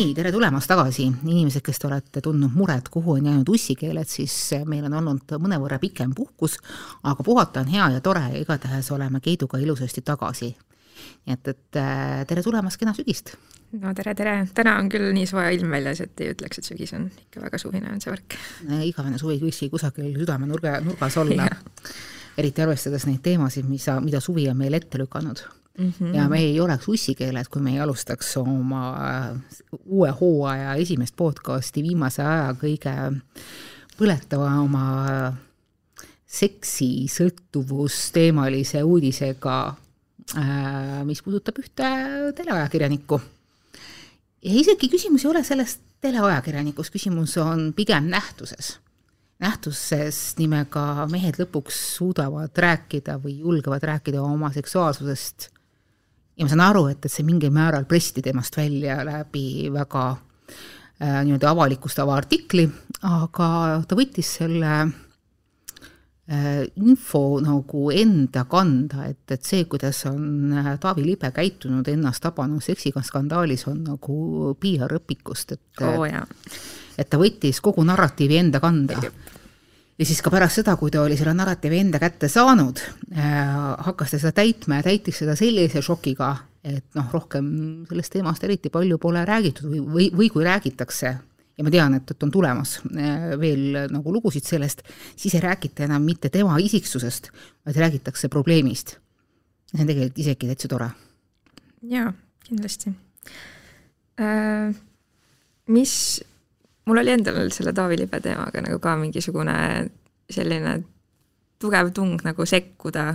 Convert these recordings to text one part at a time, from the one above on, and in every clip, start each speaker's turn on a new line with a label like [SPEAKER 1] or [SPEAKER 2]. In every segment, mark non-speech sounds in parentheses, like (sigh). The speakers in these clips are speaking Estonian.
[SPEAKER 1] nii, tere tulemast tagasi, inimesed, kes te olete tundnud muret, kuhu on jäänud ussikeeled, siis meil on olnud mõnevõrra pikem puhkus, aga puhata on hea ja tore ja igatahes oleme Keiduga ilusasti tagasi. nii et, et äh, tere tulemast, kena sügist!
[SPEAKER 2] no tere, tere, täna on küll nii soe ilm väljas, et ei ütleks, et sügis on ikka väga suvine on see värk.
[SPEAKER 1] igavene suvi võikski kusagil südamenurga, nurgas olla eriti arvestades neid teemasid, mis, mida suvi on meile ette lükanud mm. -hmm. ja me ei oleks ussikeeled, kui me ei alustaks oma äh, uue hooaja esimest podcasti viimase aja kõige põletavama seksi sõltuvusteemalise uudisega, äh, mis puudutab ühte teleajakirjanikku. ja isegi küsimus ei ole selles teleajakirjanikus, küsimus on pigem nähtuses nähtuses nimega mehed lõpuks suudavad rääkida või julgevad rääkida oma seksuaalsusest ja ma saan aru, et, et see mingil määral pressiti temast välja läbi väga äh, niimoodi avalikustava artikli, aga ta võttis selle äh, info nagu enda kanda, et, et see, kuidas on äh, Taavi Libe käitunud ennast tabanud seksiga skandaalis, on nagu PR-õpikust, et
[SPEAKER 2] oh,
[SPEAKER 1] et ta võttis kogu narratiivi enda kanda ja siis ka pärast seda, kui ta oli selle narratiivi enda kätte saanud äh,, hakkas ta seda täitma ja täitis seda sellise šokiga, et noh, rohkem sellest teemast eriti palju pole räägitud või, või, või kui räägitakse, ja ma tean, et, et on tulemas äh, veel nagu lugusid sellest, siis ei räägita enam mitte tema isiksusest, vaid räägitakse probleemist. see on tegelikult isegi täitsa tore.
[SPEAKER 2] jaa, kindlasti äh,. mis mul oli endal selle Taavi Libe teemaga nagu ka mingisugune selline tugev tung nagu sekkuda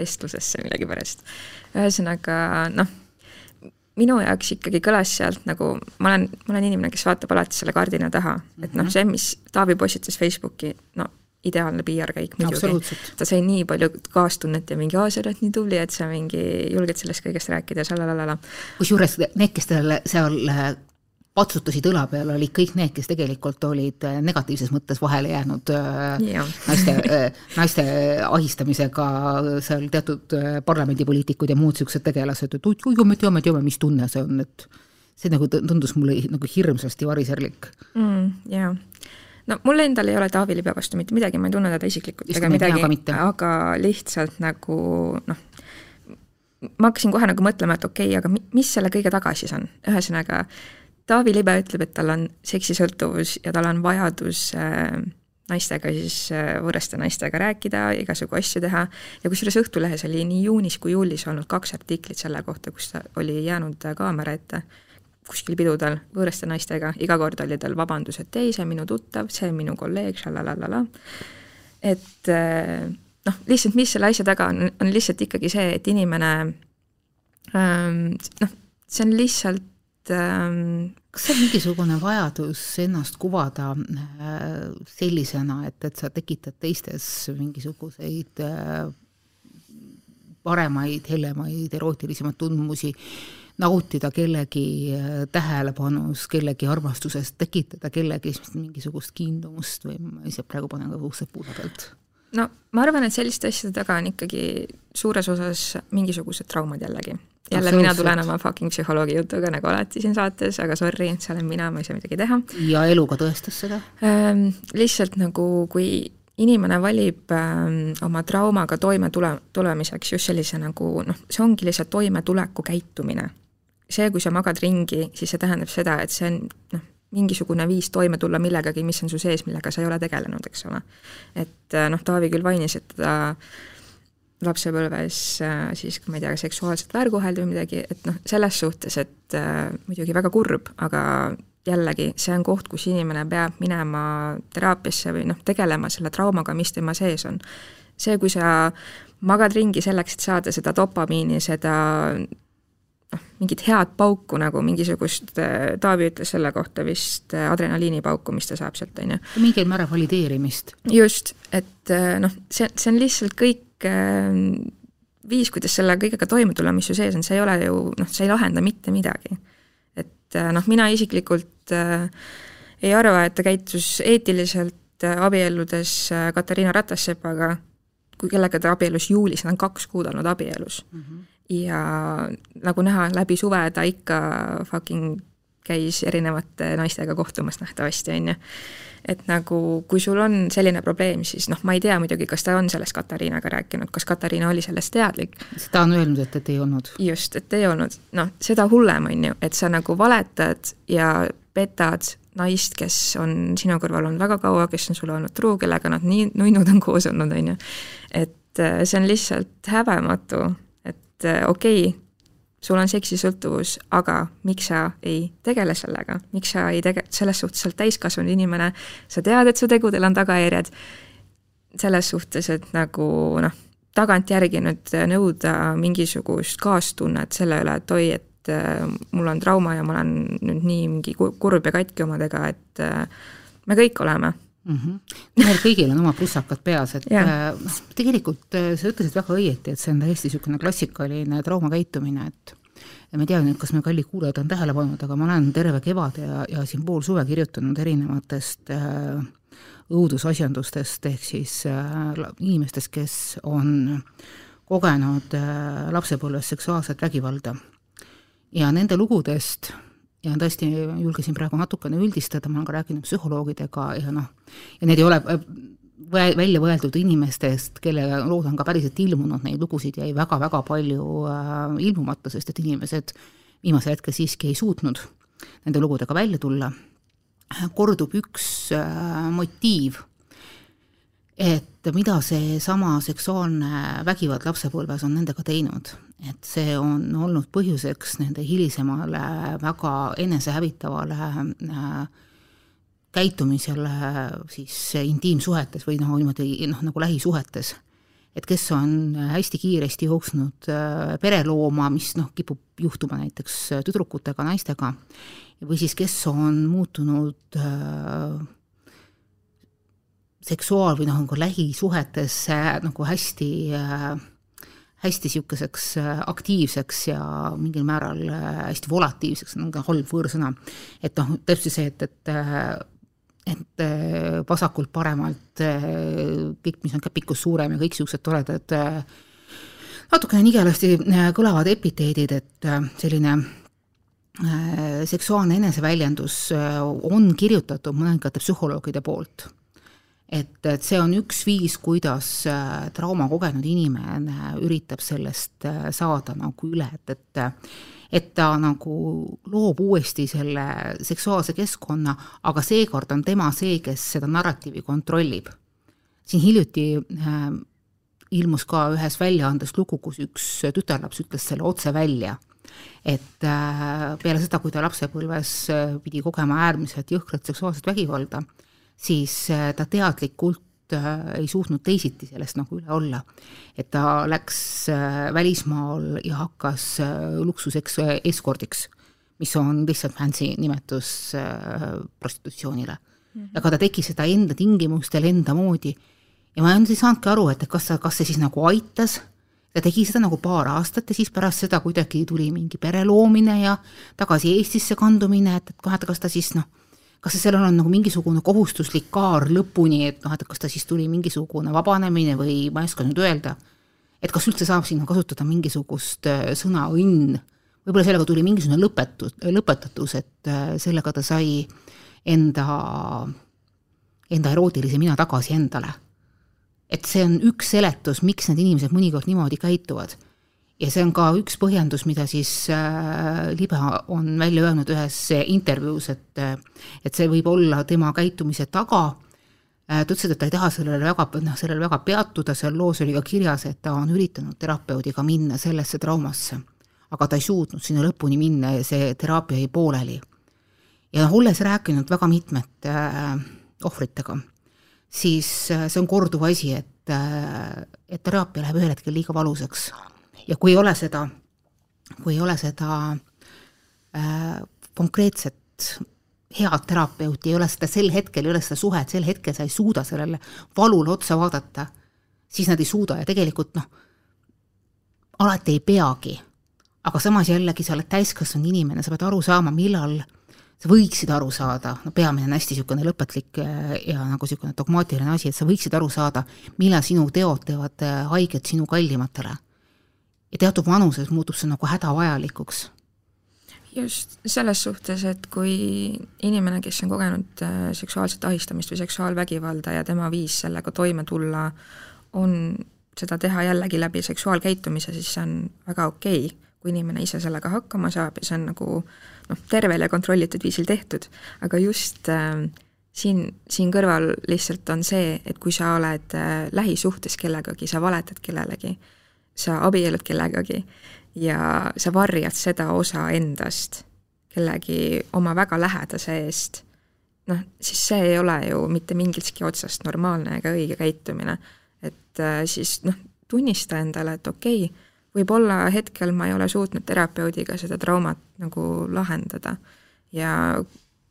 [SPEAKER 2] vestlusesse millegipärast. ühesõnaga noh, minu jaoks ikkagi kõlas sealt nagu, ma olen, ma olen inimene, kes vaatab alati selle kardina taha, et noh, mhm. see, mis Taavi postitas Facebooki, no ideaalne PR-käik muidugi. ta sai nii palju kaastunnet ja mingi, aa, sa oled nii tubli, et sa mingi julged sellest kõigest rääkida, šalalala.
[SPEAKER 1] kusjuures need, kes tal seal patsutasid õla peal, olid kõik need, kes tegelikult olid äh, negatiivses mõttes vahele jäänud äh, ja. naiste, äh, (laughs) naiste ahistamisega, seal teatud parlamendipoliitikud ja muud niisugused tegelased, et oi, me teame, teame, mis tunne see on, et see nagu tundus mulle nagu hirmsasti variserlik
[SPEAKER 2] mm,. jaa no mul endal ei ole Taavi Libe vastu mitte midagi, ma ei tunne teda isiklikult ega midagi, aga lihtsalt nagu noh, ma hakkasin kohe nagu mõtlema, et okei okay,, aga mis selle kõige taga siis on, ühesõnaga Taavi Libe ütleb, et tal on seksisõltuvus ja tal on vajadus äh, naistega siis äh, võõraste naistega rääkida, igasugu asju teha ja kusjuures Õhtulehes oli nii juunis kui juulis olnud kaks artiklit selle kohta, kus ta oli jäänud kaamera ette kuskil pidudel võõraste naistega, iga kord oli tal vabandus, et ei, see on minu tuttav, see on minu kolleeg, šalalala. et äh, noh, lihtsalt mis selle asja taga on, on lihtsalt ikkagi see, et inimene ähm, noh, see on lihtsalt
[SPEAKER 1] ähm, kas see on mingisugune vajadus ennast kuvada äh, sellisena, et, et sa tekitad teistes mingisuguseid äh, paremaid, helemaid, erootilisemaid tundmusi, nautida kellegi äh, tähelepanust, kellegi armastusest, tekitada kellegi mingisugust kiindumust või ma ise praegu panen ka ukse puude pealt
[SPEAKER 2] no ma arvan, et selliste asjade taga on ikkagi suures osas mingisugused traumad jällegi. Jälle mina tulen oma fucking psühholoogi jutuga nagu alati siin saates, aga sorry, see olen mina, ma ei saa midagi teha.
[SPEAKER 1] ja elu ka tõestas seda
[SPEAKER 2] ähm,? Lihtsalt nagu, kui inimene valib ähm, oma traumaga toime tule, tulemiseks just sellise nagu noh, see ongi lihtsalt toimetuleku käitumine. see, kui sa magad ringi, siis see tähendab seda, et see on noh, mingisugune viis toime tulla millegagi, mis on su sees, millega sa ei ole tegelenud, eks ole. et äh, noh, Taavi küll mainis, et ta lapsepõlves äh, siis, ma ei tea, seksuaalselt väärkoheldi või midagi, et noh, selles suhtes, et äh, muidugi väga kurb, aga jällegi, see on koht, kus inimene peab minema teraapiasse või noh, tegelema selle traumaga, mis tema sees on. see, kui sa magad ringi selleks, et saada seda dopamiini, seda noh, mingit head pauku nagu mingisugust, äh, Taavi ütles selle kohta vist adrenaliinipauku, mis ta saab sealt, on ju.
[SPEAKER 1] mingil määral valideerimist.
[SPEAKER 2] just, et noh, see, see on lihtsalt kõik viis, kuidas selle kõigega toime tulla, mis su sees on, see ei ole ju noh, see ei lahenda mitte midagi. et noh, mina isiklikult äh, ei arva, et ta käitus eetiliselt äh, abielludes äh, Katariina Ratassepaga, kui kellega ta abiellus juulis, nad on kaks kuud olnud abielus mm. -hmm ja nagu näha, läbi suve ta ikka fucking käis erinevate naistega kohtumas nähtavasti, on ju. et nagu, kui sul on selline probleem, siis noh, ma ei tea muidugi, kas ta on sellest Katariinaga rääkinud, kas Katariina oli sellest teadlik.
[SPEAKER 1] ta on öelnud, et, et ei olnud.
[SPEAKER 2] just, et ei olnud, noh, seda hullem, on ju, et sa nagu valetad ja petad naist, kes on sinu kõrval olnud väga kaua, kes on sulle olnud truu, kellega nad nii nunnud on koos olnud, on ju. et äh, see on lihtsalt häbematu, et äh, okei okay,, sul on seksisõltuvus, aga miks sa ei tegele sellega, miks sa ei tege-, selles suhtes sa oled täiskasvanud inimene, sa tead, et su tegudel on tagajärjed, selles suhtes, et nagu noh, tagantjärgi nüüd nõuda mingisugust kaastunnet selle üle, et oi, et äh, mul on trauma ja ma olen nüüd nii mingi kurb ja katki omadega, et äh, me kõik oleme
[SPEAKER 1] mm. -hmm. meil kõigil on oma plussakad peas, et noh, tegelikult äh, sa ütlesid väga õieti, et see on täiesti niisugune klassikaline traumakäitumine, et ja ma ei tea nüüd, kas me kallid kuulajad on tähele pannud, aga ma olen terve kevade ja, ja siin pool suve kirjutanud erinevatest äh, õudusasjandustest, ehk siis äh, inimestest, kes on kogenud äh, lapsepõlves seksuaalset vägivalda. ja nende lugudest ja tõesti julgesin praegu natukene üldistada, ma olen ka rääkinud psühholoogidega ja noh, ja need ei ole äh, välja võeldud inimestest, kelle lood on ka päriselt ilmunud, neid lugusid jäi väga-väga palju äh, ilmumata, sest et inimesed viimasel hetkel siiski ei suutnud nende lugudega välja tulla. kordub üks äh, motiiv et mida seesama seksuaalne vägivald lapsepõlves on nendega teinud, et see on olnud põhjuseks nende hilisemale väga enesehävitavale äh, käitumisele siis intiimsuhetes või noh, niimoodi noh, nagu lähisuhetes. et kes on hästi kiiresti jooksnud äh, perelooma, mis noh, kipub juhtuma näiteks tüdrukutega, naistega, või siis kes on muutunud äh, seksuaal- või noh, nagu lähisuhetes nagu hästi äh, hästi niisuguseks äh, aktiivseks ja mingil määral äh, hästi volatiivseks, on ka halb võõrsõna. et noh, täpselt see, et, et et vasakult paremalt kõik, mis on käpikus suurem ja kõik niisugused toredad natukene nigelasti kõlavad epiteedid, et selline seksuaalne eneseväljendus on kirjutatud mõningate psühholoogide poolt et, et see on üks viis, kuidas äh, trauma kogenud inimene üritab sellest äh, saada nagu üle, et, et et ta nagu loob uuesti selle seksuaalse keskkonna, aga seekord on tema see, kes seda narratiivi kontrollib. siin hiljuti äh, ilmus ka ühes väljaandes lugu, kus üks tütarlaps ütles selle otse välja et äh, peale seda, kui ta lapsepõlves pidi kogema äärmiselt jõhkrat seksuaalset vägivalda, siis äh, ta teadlikult äh, ei suutnud teisiti sellest nagu üle olla. et ta läks äh, välismaal ja hakkas luksuseks eskordiks, mis on lihtsalt fancy nimetus prostitutsioonile mm. -hmm. aga ta tegi seda enda tingimustel, enda moodi ja ma ei saanudki aru, et kas sa, kas see siis nagu aitas, ta tegi seda nagu paar aastat ja siis pärast seda kuidagi tuli mingi pere loomine ja tagasi Eestisse kandumine, et, et kas ta siis noh kas sellel on nagu mingisugune kohustuslik kaar lõpuni, et noh, et kas ta siis tuli mingisugune vabanemine või ma ei oska nüüd öelda, et kas üldse saab sinna kasutada mingisugust äh, sõna õnn, võib-olla sellega tuli mingisugune lõpetus, lõpetatus, et äh, sellega ta sai enda, enda erootilise mina tagasi endale. et see on üks seletus, miks need inimesed mõnikord niimoodi käituvad ja see on ka üks põhjendus, mida siis äh, Libe on välja öelnud ühes intervjuus, et äh, et see võib olla tema käitumise taga, äh, ta ütles, et ta ei taha sellele väga, noh, sellele väga peatuda, seal loos oli ka kirjas, et ta on üritanud terapeudiga minna sellesse traumasse. aga ta ei suutnud sinna lõpuni minna ja see teraapia jäi pooleli. ja noh, olles rääkinud väga mitmete ohvritega, siis see on korduv asi, et et teraapia läheb ühel hetkel liiga valusaks ja kui ei ole seda, kui ei ole seda äh, konkreetset head terapeuti, ei ole seda sel hetkel, ei ole seda suhet, sel hetkel sa ei suuda sellele valule otsa vaadata, siis nad ei suuda. Ja tegelikult noh, alati ei peagi. aga samas jällegi sa oled täiskasvanud inimene, sa pead aru saama, millal sa võiksid aru saada, no peamine on hästi niisugune lõpetlik äh, ja nagu niisugune dogmaatiline asi, et sa võiksid aru saada, millal sinu teod teevad äh, haiget sinu kallimatele ja teatud vanuses muutub see nagu hädavajalikuks.
[SPEAKER 2] just selles suhtes, et kui inimene, kes on kogenud äh, seksuaalset ahistamist või seksuaalvägivalda ja tema viis sellega toime tulla, on seda teha jällegi läbi seksuaalkäitumise, siis see on väga okei okay, kui inimene ise sellega hakkama saab ja see on nagu noh, tervel ja kontrollitud viisil tehtud, aga just äh, siin, siin kõrval lihtsalt on see, et kui sa oled äh, lähisuhtes kellegagi, sa valetad kellelegi, sa abiellud kellegagi ja sa varjad seda osa endast kellegi oma väga lähedase eest, noh, siis see ei ole ju mitte mingitki otsast normaalne ega õige käitumine. et äh, siis noh, tunnista endale, et okei okay,, võib-olla hetkel ma ei ole suutnud terapeudiga seda traumat nagu lahendada ja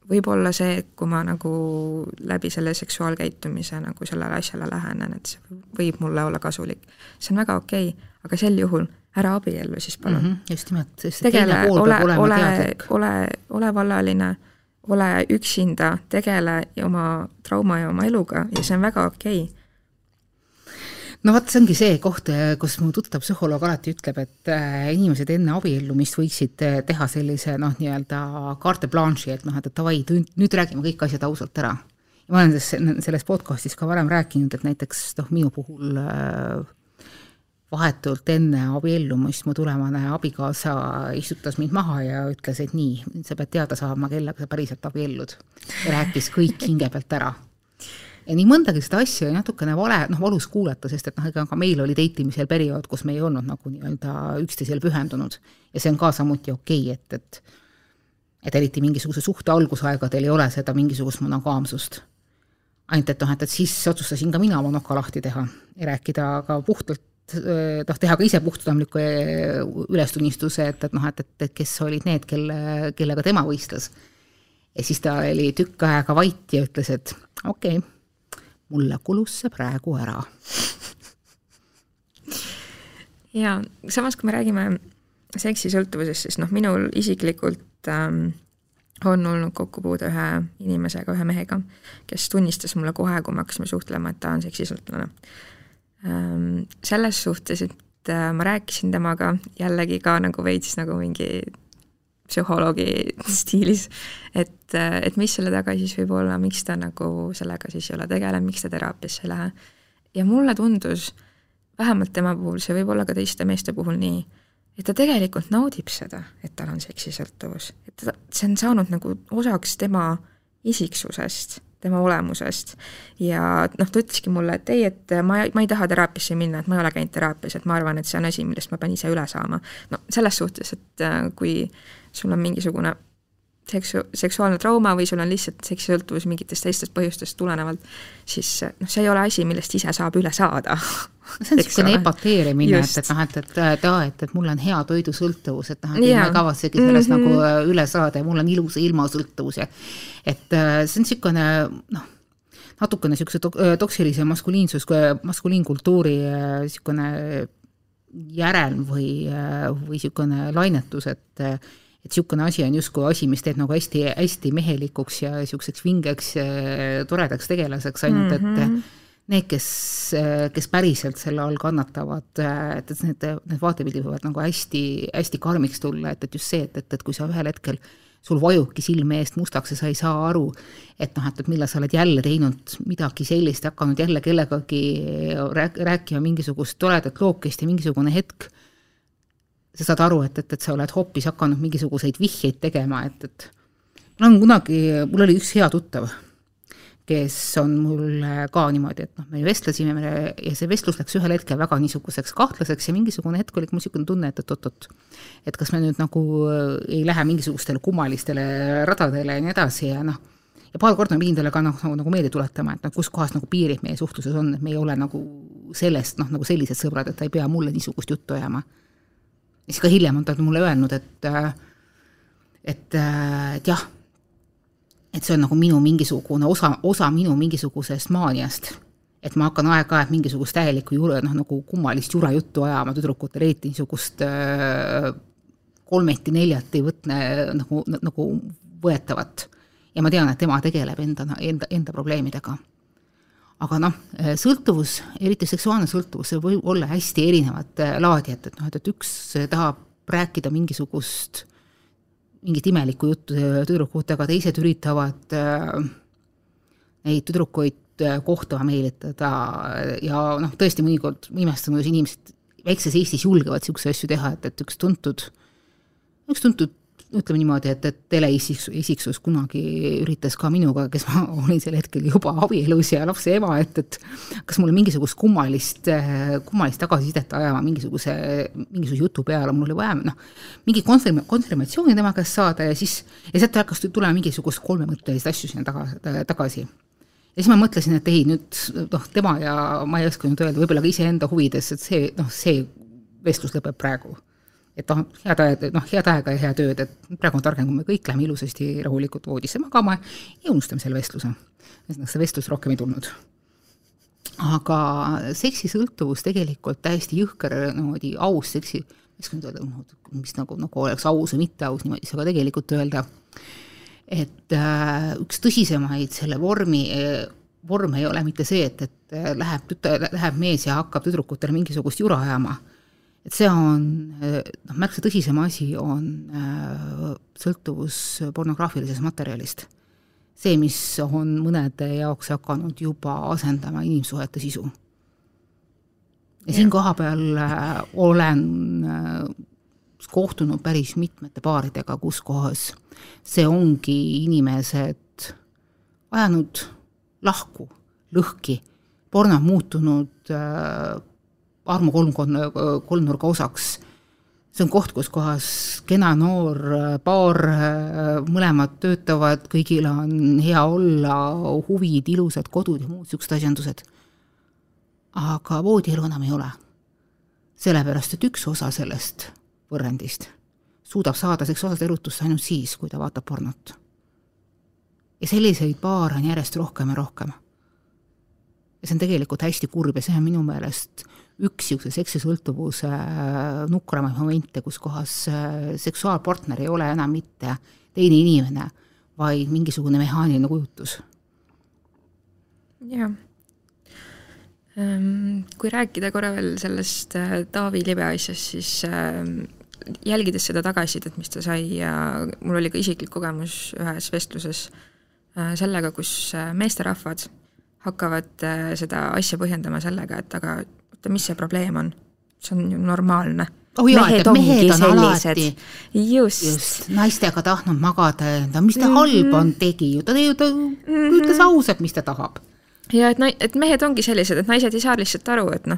[SPEAKER 2] võib-olla see, et kui ma nagu läbi selle seksuaalkäitumise nagu sellele asjale lähenen, et see võib mulle olla kasulik. see on väga okei okay,, aga sel juhul ära abiellu siis palun mm.
[SPEAKER 1] -hmm, just nimelt, sest
[SPEAKER 2] tegele, ole, ole, ole, ole vallaline, ole üksinda, tegele oma trauma ja oma eluga ja see on väga okei okay
[SPEAKER 1] no vot, see ongi see koht, kus mu tuttav psühholoog alati ütleb, et äh, inimesed enne abiellumist võiksid äh, teha sellise noh, nii-öelda carte blanche'i, et noh, et davai, nüüd räägime kõik asjad ausalt ära. ma olen selles, selles podcast'is ka varem rääkinud, et näiteks noh, minu puhul äh, vahetult enne abiellumist mu tulevane abikaasa istutas mind maha ja ütles, et nii, sa pead teada saama, kellega sa päriselt abiellud. ja rääkis kõik hinge pealt ära ja nii mõndagi seda asja oli natukene vale, noh, valus kuulata, sest et noh, ega ka meil oli date imisel periood, kus me ei olnud nagu nii-öelda üksteisele pühendunud. ja see on ka samuti okei okay,, et, et et eriti mingisuguse suhte algusaegadel ei ole seda mingisugust monogaamsust. ainult et noh, et, et siis otsustasin ka mina oma noka lahti teha ja rääkida ka puhtalt noh, teha ka ise puhtsüdamliku ülestunnistuse, et, et noh, et, et, et kes olid need, kelle, kellega tema võistles. ja siis ta oli tükk aega vait ja ütles, et okei okay,, mulle kulus see praegu ära.
[SPEAKER 2] ja samas, kui me räägime seksisõltuvusest, siis noh, minul isiklikult ähm, on olnud kokkupuude ühe inimesega, ühe mehega, kes tunnistas mulle kohe, kui me hakkasime suhtlema, et ta on seksisõltlane. Selles suhtes, et äh, ma rääkisin temaga jällegi ka nagu veits nagu mingi psühholoogi (laughs) stiilis, et, et mis selle taga siis võib olla, miks ta nagu sellega siis ei ole tegelenud, miks ta teraapiasse ei lähe. ja mulle tundus, vähemalt tema puhul, see võib olla ka teiste meeste puhul nii, et ta tegelikult naudib seda, et tal on seksisõltuvus, et ta, see on saanud nagu osaks tema isiksusest tema olemusest. ja noh, ta ütleski mulle, et ei, et ma, ma ei taha teraapiasse minna, et ma ei ole käinud teraapias, et ma arvan, et see on asi, millest ma pean ise üle saama. no selles suhtes, et kui sul on mingisugune seksu-, seksuaalne trauma või sul on lihtsalt seksisõltuvus mingitest teistest põhjustest tulenevalt, siis noh, see ei ole asi, millest ise saab üle saada. (laughs)
[SPEAKER 1] see on niisugune epateerimine, et, et noh, et, et, et aa, et, et mul on hea toidusõltuvus, et noh, et ma ei kavatsegi sellest mm -hmm. nagu äh, üle saada ja mul on ilusa ilmasõltuvus ja et äh, see on niisugune noh, natukene niisuguse äh, toksilise maskuliinsus, maskuliinkultuuri niisugune järelm või, või niisugune lainetus, et et niisugune asi on justkui asi, mis teeb nagu hästi, hästi mehelikuks ja niisuguseks vingeks toredaks tegelaseks, ainult et mm -hmm. need, kes, kes päriselt selle all kannatavad, et, et need, need vaatepildid võivad nagu hästi, hästi karmiks tulla, et, et just see, et, et, et kui sa ühel hetkel sul vajubki silme eest mustaks ja sa ei saa aru, et noh, et, et millal sa oled jälle teinud midagi sellist, hakanud jälle kellegagi rääk-, rääkima mingisugust toredat lookest ja mingisugune hetk sa saad aru, et, et, et sa oled hoopis hakanud mingisuguseid vihjeid tegema, et, et mul on kunagi, mul oli üks hea tuttav, kes on mul ka niimoodi, et noh, me vestlesime me, ja see vestlus läks ühel hetkel väga niisuguseks kahtlaseks ja mingisugune hetk oli mul niisugune tunne, et, oot-oot, et kas me nüüd nagu ei lähe mingisugustele kummalistele radadele ja nii edasi ja noh, ja paar korda ma pidin talle ka noh, nagu, nagu meelde tuletama, et noh, kus kohas nagu piirid meie suhtluses on, et me ei ole nagu sellest noh, nagu sellised sõbrad, et ta ei pea mulle niisugust juttu ajama siis ka hiljem on ta mulle öelnud, et et, et jah, et see on nagu minu mingisugune osa, osa minu mingisugusest maaniast. et ma hakkan aeg-ajalt mingisugust täielikku jure, noh nagu kummalist jurajuttu ajama tüdrukutele, eriti niisugust kolmeti-neljati võtne nagu, nagu võetavat. ja ma tean, et tema tegeleb enda, enda, enda probleemidega aga noh, sõltuvus, eriti seksuaalne sõltuvus, see võib olla hästi erinevat äh, laadi, et, et noh, et, et üks tahab rääkida mingisugust mingit imelikku juttu tüdrukutega, teised üritavad äh, neid tüdrukuid kohtuma meelitada ja noh, tõesti mõnikord imestan, kuidas inimesed väikses Eestis julgevad niisuguseid asju teha, et, et üks tuntud, üks tuntud ütleme niimoodi, et, et teleisik-, isiksus kunagi üritas ka minuga, kes ma (laughs) olin sel hetkel juba abielus ja lapse ema, et, et kas mulle mingisugust kummalist, kummalist tagasisidet ajama mingisuguse, mingisuguse jutu peale, mul oli vaja noh, mingi konfirm-, konfirmatsiooni tema käest saada ja siis, ja sealt hakkas tulema mingisugust kolmemõttelist asju sinna taga, tagasi. Ja siis ma mõtlesin, et ei, nüüd noh, tema ja ma ei oska nüüd öelda, võib-olla ka iseenda huvides, et see, noh, see vestlus lõpeb praegu et noh, head ajad, noh, head aega ja head ööd, et praegu on targem, kui me kõik läheme ilusasti rahulikult voodisse magama ja unustame selle vestluse. ühesõnaga, see vestlus rohkem ei tulnud. aga seksisõltuvus tegelikult täiesti jõhker niimoodi aus seksi, oska nüüd öelda, mis nagu, nagu oleks aus või mitte aus niimoodi, aga tegelikult öelda, et äh, üks tõsisemaid selle vormi äh, vorm ei ole mitte see, et, et äh, läheb tütar, läheb mees ja hakkab tüdrukutele mingisugust jura ajama et see on noh, märksa tõsisem asi on äh, sõltuvus pornograafilisest materjalist. see, mis on mõnede jaoks hakanud juba asendama inimsuhete sisu. ja siin kohapeal äh, olen kohtunud päris mitmete paaridega, kus kohas see ongi inimesed ajanud lahku, lõhki, porno muutunud äh, armu kolmkonna, kolmnurga osaks. see on koht, kus kohas kena noor paar, mõlemad töötavad, kõigil on hea olla, huvid, ilusad kodud ja muud niisugused asjandused. aga voodielu enam ei ole. sellepärast, et üks osa sellest võrrandist suudab saada seksuaalset erutust ainult siis, kui ta vaatab pornot. ja selliseid paare on järjest rohkem ja rohkem. ja see on tegelikult hästi kurb ja see on minu meelest üks niisuguse seksisõltuvuse äh, nukramaid momente, kus kohas äh, seksuaalpartner ei ole enam mitte teine inimene, vaid mingisugune mehaaniline kujutus.
[SPEAKER 2] jah. Ehm, kui rääkida korra veel sellest äh, Taavi Libe asjast, siis jälgides seda tagasisidet, mis ta sai ja mul oli ka isiklik kogemus ühes vestluses sellega, kus meesterahvad hakkavad seda asja põhjendama sellega, et aga et mis see probleem on, see on ju normaalne
[SPEAKER 1] oh jaa, mehed ongi mehed on sellised.
[SPEAKER 2] just,
[SPEAKER 1] just.. naistega tahtnud magada ja mis ta mm -hmm. halba on, tegi ju, ta, ta mm -hmm. ütles ausalt, mis ta tahab.
[SPEAKER 2] ja et na-, et mehed ongi sellised, et naised ei saa lihtsalt aru, et noh,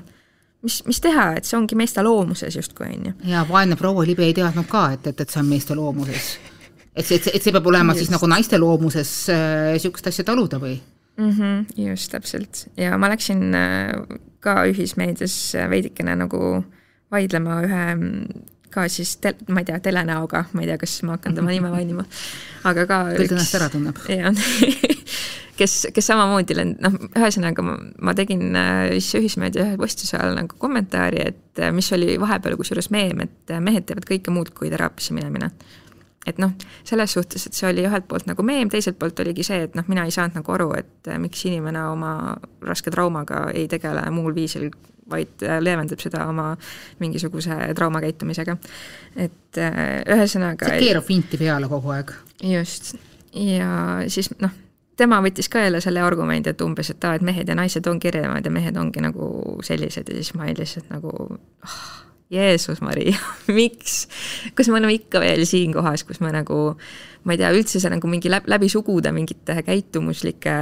[SPEAKER 2] mis, mis teha, et see ongi meeste loomuses justkui, on ju.
[SPEAKER 1] ja vaene proua Libe ei teadnud ka, et, et, et see on meeste loomuses. et see, et see, et see peab olema just. siis nagu naiste loomuses niisugust äh, asja taluda või?
[SPEAKER 2] mm. -hmm, just, täpselt. ja ma läksin äh, ka ühismeedias veidikene nagu vaidlema ühe ka siis tel-, ma ei tea, telenäoga, ma ei tea, kas ma hakkan tema nime mainima, aga ka
[SPEAKER 1] küll ta ennast ära tunneb.
[SPEAKER 2] jah (laughs) kes, kes samamoodi lend-, noh, ühesõnaga ma, ma tegin äh, siis ühismeedia ühe postise all nagu kommentaari, et äh, mis oli vahepeal kusjuures meem, et mehed teevad kõike muud kui teraapiasse minemine et noh, selles suhtes, et see oli ühelt poolt nagu meem, teiselt poolt oligi see, et noh, mina ei saanud nagu aru, et äh, miks inimene oma raske traumaga ei tegele muul viisil, vaid äh, leevendab seda oma mingisuguse traumakäitumisega. et äh, ühesõnaga
[SPEAKER 1] see keerab vinti peale kogu aeg.
[SPEAKER 2] just, ja siis noh, tema võttis ka jälle selle argumendi, et umbes, et aa, et mehed ja naised ongi erinevad ja mehed ongi nagu sellised ja siis ma olin lihtsalt nagu oh, Jeesus Maria, (laughs) miks, kas me oleme ikka veel siin kohas, kus me nagu ma ei tea, üldse see nagu mingi läbi, läbi sugude mingite käitumuslike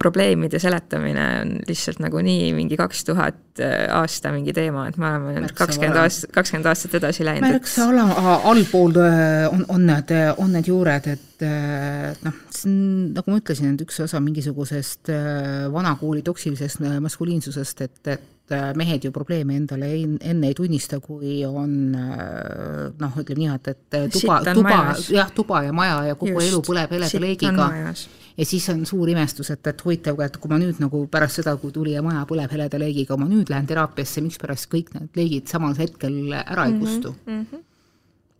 [SPEAKER 2] probleemide seletamine on lihtsalt nagu nii mingi kaks tuhat äh, aasta mingi teema, et me oleme nüüd kakskümmend aastat, kakskümmend aastat edasi läinud.
[SPEAKER 1] märksa ala, allpool äh, on, on need, on need juured, et äh, noh, see on, nagu ma ütlesin, et üks osa mingisugusest vanakooli toksilisest maskuliinsusest, et, et et mehed ju probleeme endale enne ei tunnista, kui on noh, ütleme nii, et, et tuba, tuba, jah, tuba ja maja ja kogu Just, elu põleb helepleegiga. ja siis on suur imestus, et, et huvitav, et kui ma nüüd nagu pärast seda, kui tuli ja maja põleb heleda leegiga, ma nüüd lähen teraapiasse, mikspärast kõik need leegid samal hetkel ära ei mhm, kustu? mm. -hmm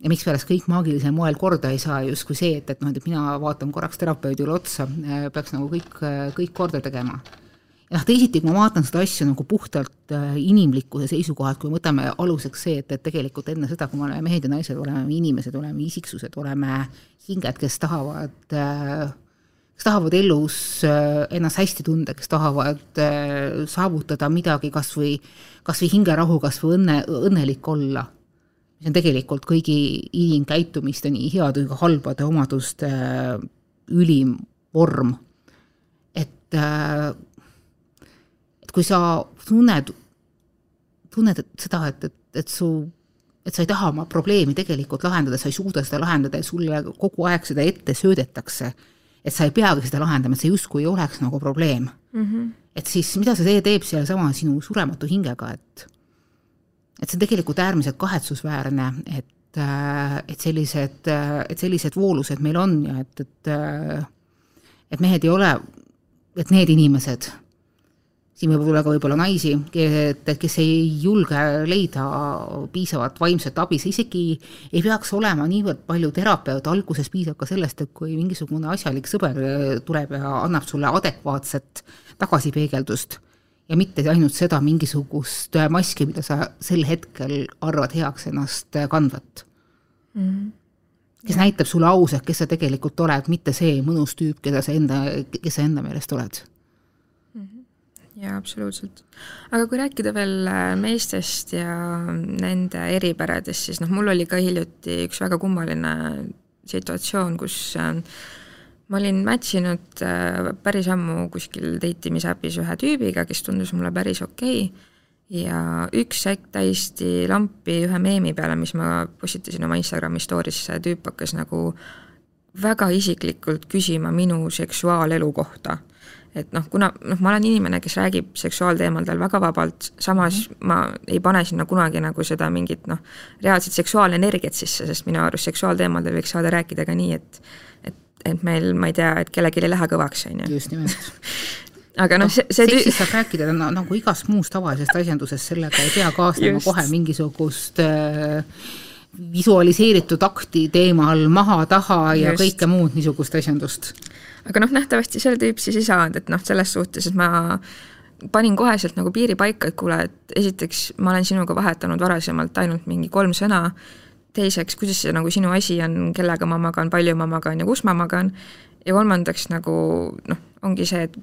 [SPEAKER 1] ja mikspärast kõik maagilisel moel korda ei saa, justkui see, et, et noh, et mina vaatan korraks terapeudile otsa, peaks nagu kõik, kõik korda tegema ja noh, teisiti, kui ma vaatan seda asja nagu puhtalt äh, inimlikkuse seisukohalt, kui me võtame aluseks see, et, et tegelikult enne seda, kui me oleme mehed ja naised, oleme inimesed, oleme isiksused, oleme hinged, kes tahavad äh, kes tahavad elus äh, ennast hästi tunda, kes tahavad saavutada midagi kas või, kas või hingerahu, kas või õnne, õnnelik olla. mis on tegelikult kõigi inimkäitumiste, nii heade kui ka halbade omaduste ülim vorm. et kui sa tunned, tunned et seda, et, et, et su, et sa ei taha oma probleemi tegelikult lahendada, sa ei suuda seda lahendada ja sulle kogu aeg seda ette söödetakse, et sa ei peagi seda lahendama, et see justkui ei oleks nagu probleem mm. -hmm. et siis mida see teeb sealsama sinu surematu hingega, et et see on tegelikult äärmiselt kahetsusväärne, et, et sellised, et sellised voolused meil on ja et, et et mehed ei ole, et need inimesed siin võib olla ka võib-olla naisi, et kes ei julge leida piisavat vaimset abi, see isegi ei peaks olema niivõrd palju terapeut, alguses piisab ka sellest, et kui mingisugune asjalik sõber tuleb ja annab sulle adekvaatset tagasipeegeldust ja mitte ainult seda mingisugust maski, mida sa sel hetkel arvad heaks ennast kandvat. Mm. -hmm kes näitab sulle ausalt, kes sa tegelikult oled, mitte see mõnus tüüp, keda sa enda, kes sa enda meelest oled
[SPEAKER 2] jaa, absoluutselt. aga kui rääkida veel äh, meestest ja nende eripäradest, siis noh, mul oli ka hiljuti üks väga kummaline situatsioon, kus äh, ma olin match inud äh, päris ammu kuskil date imisäpis ühe tüübiga, kes tundus mulle päris okei okay, ja üks hetk täiesti lampi ühe meemi peale, mis ma postitasin oma Instagrami story'sse, tüüp hakkas nagu väga isiklikult küsima minu seksuaalelu kohta et noh, kuna noh, ma olen inimene, kes räägib seksuaalteemadel väga vabalt, samas -hmm. ma ei pane sinna kunagi nagu seda mingit noh, reaalset seksuaalenergiat sisse, sest minu arust seksuaalteemadel võiks saada rääkida ka nii, et et, et meil, ma ei tea, et kellelgi ei lähe kõvaks, on
[SPEAKER 1] ju. just nimelt (laughs)
[SPEAKER 2] aga noh, see, see
[SPEAKER 1] seksist saab rääkida no, nagu igast muust tavalisest asjandusest, sellega ei pea kaasnema Just. kohe mingisugust äh, visualiseeritud akti teemal maha-taha ja Just. kõike muud niisugust asjandust
[SPEAKER 2] aga noh, nähtavasti see tüüp siis ei saanud, et noh, selles suhtes, et ma panin koheselt nagu piiri paika, et kuule, et esiteks ma olen sinuga vahetanud varasemalt ainult mingi kolm sõna, teiseks, kuidas see nagu sinu asi on, kellega ma magan, palju ma magan ja kus ma magan, ja kolmandaks nagu noh, ongi see, et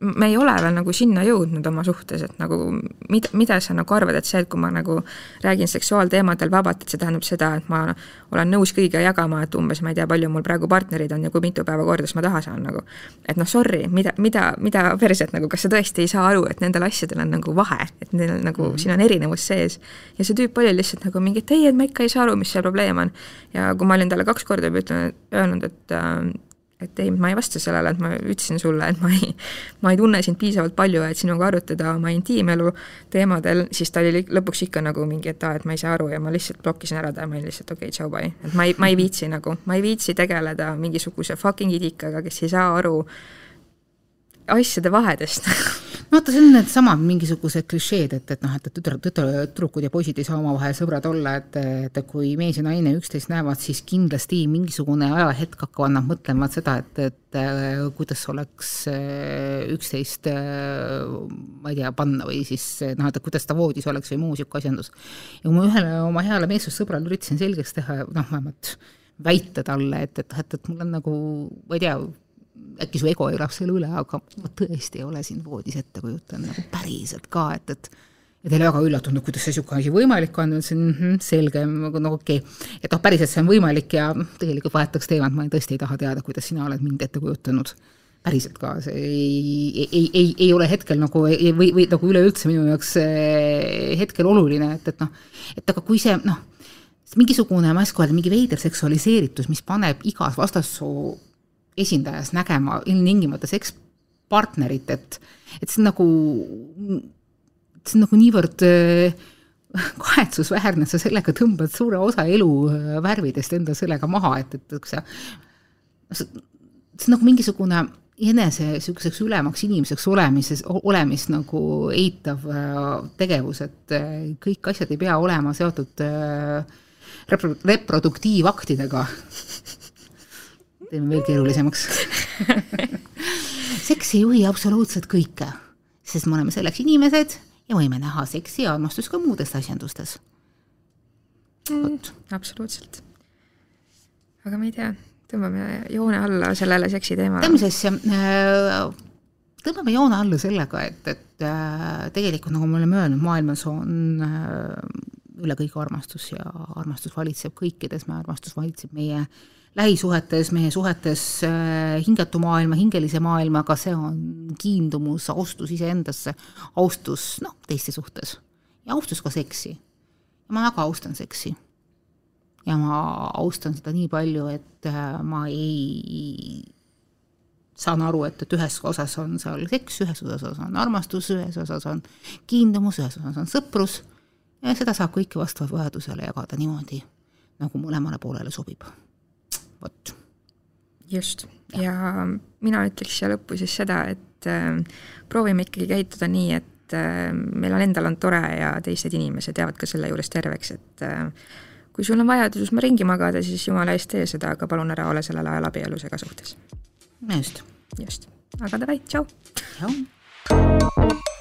[SPEAKER 2] me ei ole veel nagu sinna jõudnud oma suhtes, et nagu mida, mida sa nagu arvad, et see, et kui ma nagu räägin seksuaalteemadel vabalt, et see tähendab seda, et ma olen nõus kõigiga jagama, et umbes ma ei tea, palju mul praegu partnerid on ja kui mitu päeva kordas ma taha saan nagu. et noh, sorry, mida, mida, mida perset nagu, kas sa tõesti ei saa aru, et nendel asjadel on nagu vahe, et neil on nagu mm, -hmm. siin on erinevus sees. ja see tüüp oli lihtsalt nagu mingi, et ei, et ma ikka ei saa aru, mis see probleem on. ja kui ma olin talle kaks korda juba ütlenud, öelnud, et äh, et ei, ma ei vasta sellele, et ma ütlesin sulle, et ma ei, ma ei tunne sind piisavalt palju, et sinuga arutada oma intiimelu teemadel, siis ta oli lõpuks ikka nagu mingi, et aa, et ma ei saa aru ja ma lihtsalt blokkisin ära ta ja ma olin lihtsalt okei okay,, tšau, bye. et ma ei, ma ei viitsi nagu, ma ei viitsi tegeleda mingisuguse fucking idikaga, kes ei saa aru asjade vahedest (laughs)
[SPEAKER 1] no vaata, see on needsamad mingisugused klišeed, et, et noh, et tütar, tütar, tüdrukud ja poisid ei saa omavahel sõbrad olla, et, et kui mees ja naine üksteist näevad, siis kindlasti mingisugune ajahetk hakkavad nad mõtlema seda, et, et äh, kuidas oleks äh, üksteist, äh, ma ei tea, panna või siis noh, et kuidas ta voodis oleks või muu niisugune asjandus. ja kui ma ühele oma heale meessoossõbrale üritasin selgeks teha, noh, vähemalt väita talle, et, et, et, et mul on nagu, ma ei tea, äkki su ego elab selle üle, aga ma tõesti ei ole sind voodis ette kujutanud nagu päriselt ka, et, et ja ta oli väga üllatunud, kuidas see niisugune asi võimalik on, ütlesin mm -hmm, selge, no okei okay.. et noh, päriselt see on võimalik ja tegelikult vahetaks teemat, ma tõesti ei taha teada, kuidas sina oled mind ette kujutanud. päriselt ka, see ei, ei, ei, ei ole hetkel nagu või, või nagu üleüldse minu jaoks eh, hetkel oluline, et, et noh, et aga kui see noh, mingisugune, ma ei oska öelda, mingi veider seksualiseeritus, mis paneb igas vastassoo esindajas nägema ilmtingimata sekspartnerit, et, et see on nagu, see on nagu niivõrd äh, (laughs) kahetsusväärne, et sa sellega tõmbad suure osa elu äh, värvidest enda sellega maha, et, et kui sa, see on nagu mingisugune enese niisuguseks ülemaks inimeseks olemises, olemist nagu eitav äh, tegevus, et kõik asjad ei pea olema seotud repro-, reproduktiivaktidega (laughs) teeme veel keerulisemaks (laughs) seks ei juhi absoluutselt kõike. sest me oleme selleks inimesed ja võime näha seksi ja armastust ka muudes asjandustes.
[SPEAKER 2] vot mm,. absoluutselt. aga ma ei tea, tõmbame joone alla sellele seksi teemale.
[SPEAKER 1] teeme siis äh, tõmbame joone alla sellega, et, et äh, tegelikult nagu me oleme öelnud, maailmas on äh, üle kõige armastus ja armastus valitseb kõikides, armastus valitseb meie lähisuhetes, meie suhetes äh, hingatu maailma, hingelise maailmaga, see on kiindumus, austus iseendasse, austus noh, teiste suhtes ja austus ka seksi. ma väga austan seksi. ja ma austan seda nii palju, et äh, ma ei saan aru, et, et ühes osas on seal seks, ühes osas on armastus, ühes osas on kiindumus, ühes osas on sõprus ja seda saab kõike vastavalt vajadusele jagada niimoodi, nagu mõlemale poolele sobib. Vot.
[SPEAKER 2] just, ja mina ütleks siia lõppu siis seda, et äh, proovime ikkagi käituda nii, et äh, meil on endal on tore ja teised inimesed jäävad ka selle juures terveks, et äh, kui sul on vajadus ringi magada, siis jumala eest tee seda, aga palun ära ole sellel ajal abielus ega suhtes
[SPEAKER 1] just.
[SPEAKER 2] just, aga davai, tšau.
[SPEAKER 1] tšau.